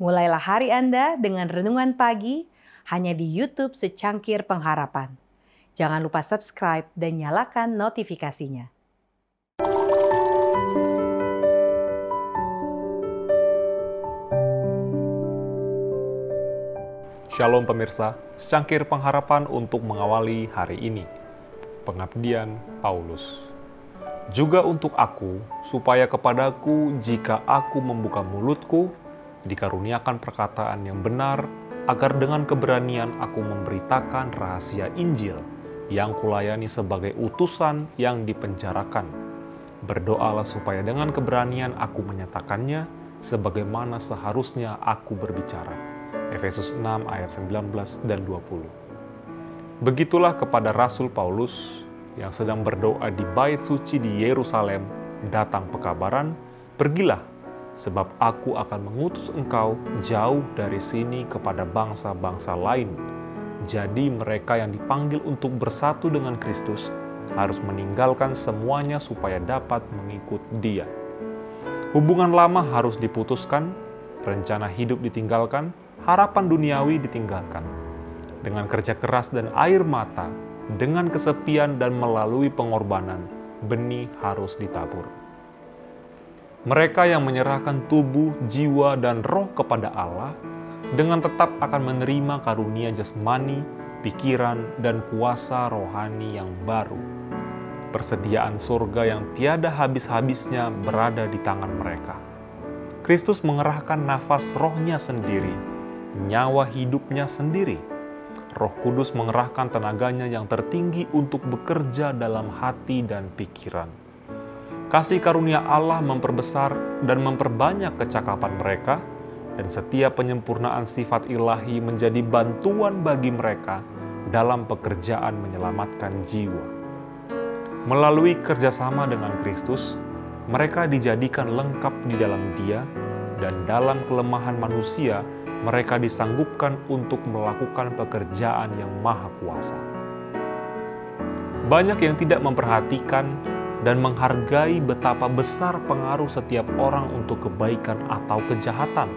Mulailah hari Anda dengan renungan pagi hanya di YouTube Secangkir Pengharapan. Jangan lupa subscribe dan nyalakan notifikasinya. Shalom pemirsa, secangkir pengharapan untuk mengawali hari ini. Pengabdian Paulus. Juga untuk aku, supaya kepadaku jika aku membuka mulutku, dikaruniakan perkataan yang benar, agar dengan keberanian aku memberitakan rahasia Injil yang kulayani sebagai utusan yang dipenjarakan. Berdoalah supaya dengan keberanian aku menyatakannya sebagaimana seharusnya aku berbicara. Efesus 6 ayat 19 dan 20. Begitulah kepada Rasul Paulus yang sedang berdoa di bait suci di Yerusalem datang pekabaran, pergilah sebab aku akan mengutus engkau jauh dari sini kepada bangsa-bangsa lain. Jadi mereka yang dipanggil untuk bersatu dengan Kristus harus meninggalkan semuanya supaya dapat mengikut dia. Hubungan lama harus diputuskan, rencana hidup ditinggalkan, harapan duniawi ditinggalkan. Dengan kerja keras dan air mata, dengan kesepian dan melalui pengorbanan, benih harus ditabur. Mereka yang menyerahkan tubuh, jiwa, dan roh kepada Allah dengan tetap akan menerima karunia jasmani, pikiran, dan kuasa rohani yang baru. Persediaan surga yang tiada habis-habisnya berada di tangan mereka. Kristus mengerahkan nafas rohnya sendiri, nyawa hidupnya sendiri. Roh Kudus mengerahkan tenaganya yang tertinggi untuk bekerja dalam hati dan pikiran Kasih karunia Allah memperbesar dan memperbanyak kecakapan mereka, dan setiap penyempurnaan sifat ilahi menjadi bantuan bagi mereka dalam pekerjaan menyelamatkan jiwa. Melalui kerjasama dengan Kristus, mereka dijadikan lengkap di dalam Dia, dan dalam kelemahan manusia, mereka disanggupkan untuk melakukan pekerjaan yang maha kuasa. Banyak yang tidak memperhatikan dan menghargai betapa besar pengaruh setiap orang untuk kebaikan atau kejahatan.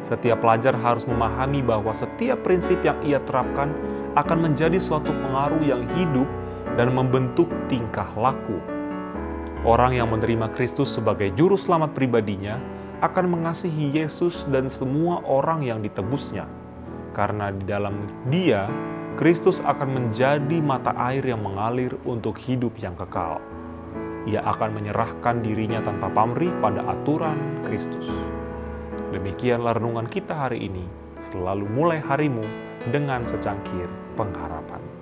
Setiap pelajar harus memahami bahwa setiap prinsip yang ia terapkan akan menjadi suatu pengaruh yang hidup dan membentuk tingkah laku. Orang yang menerima Kristus sebagai juru selamat pribadinya akan mengasihi Yesus dan semua orang yang ditebusnya. Karena di dalam Dia, Kristus akan menjadi mata air yang mengalir untuk hidup yang kekal ia akan menyerahkan dirinya tanpa pamrih pada aturan Kristus. Demikianlah renungan kita hari ini. Selalu mulai harimu dengan secangkir pengharapan.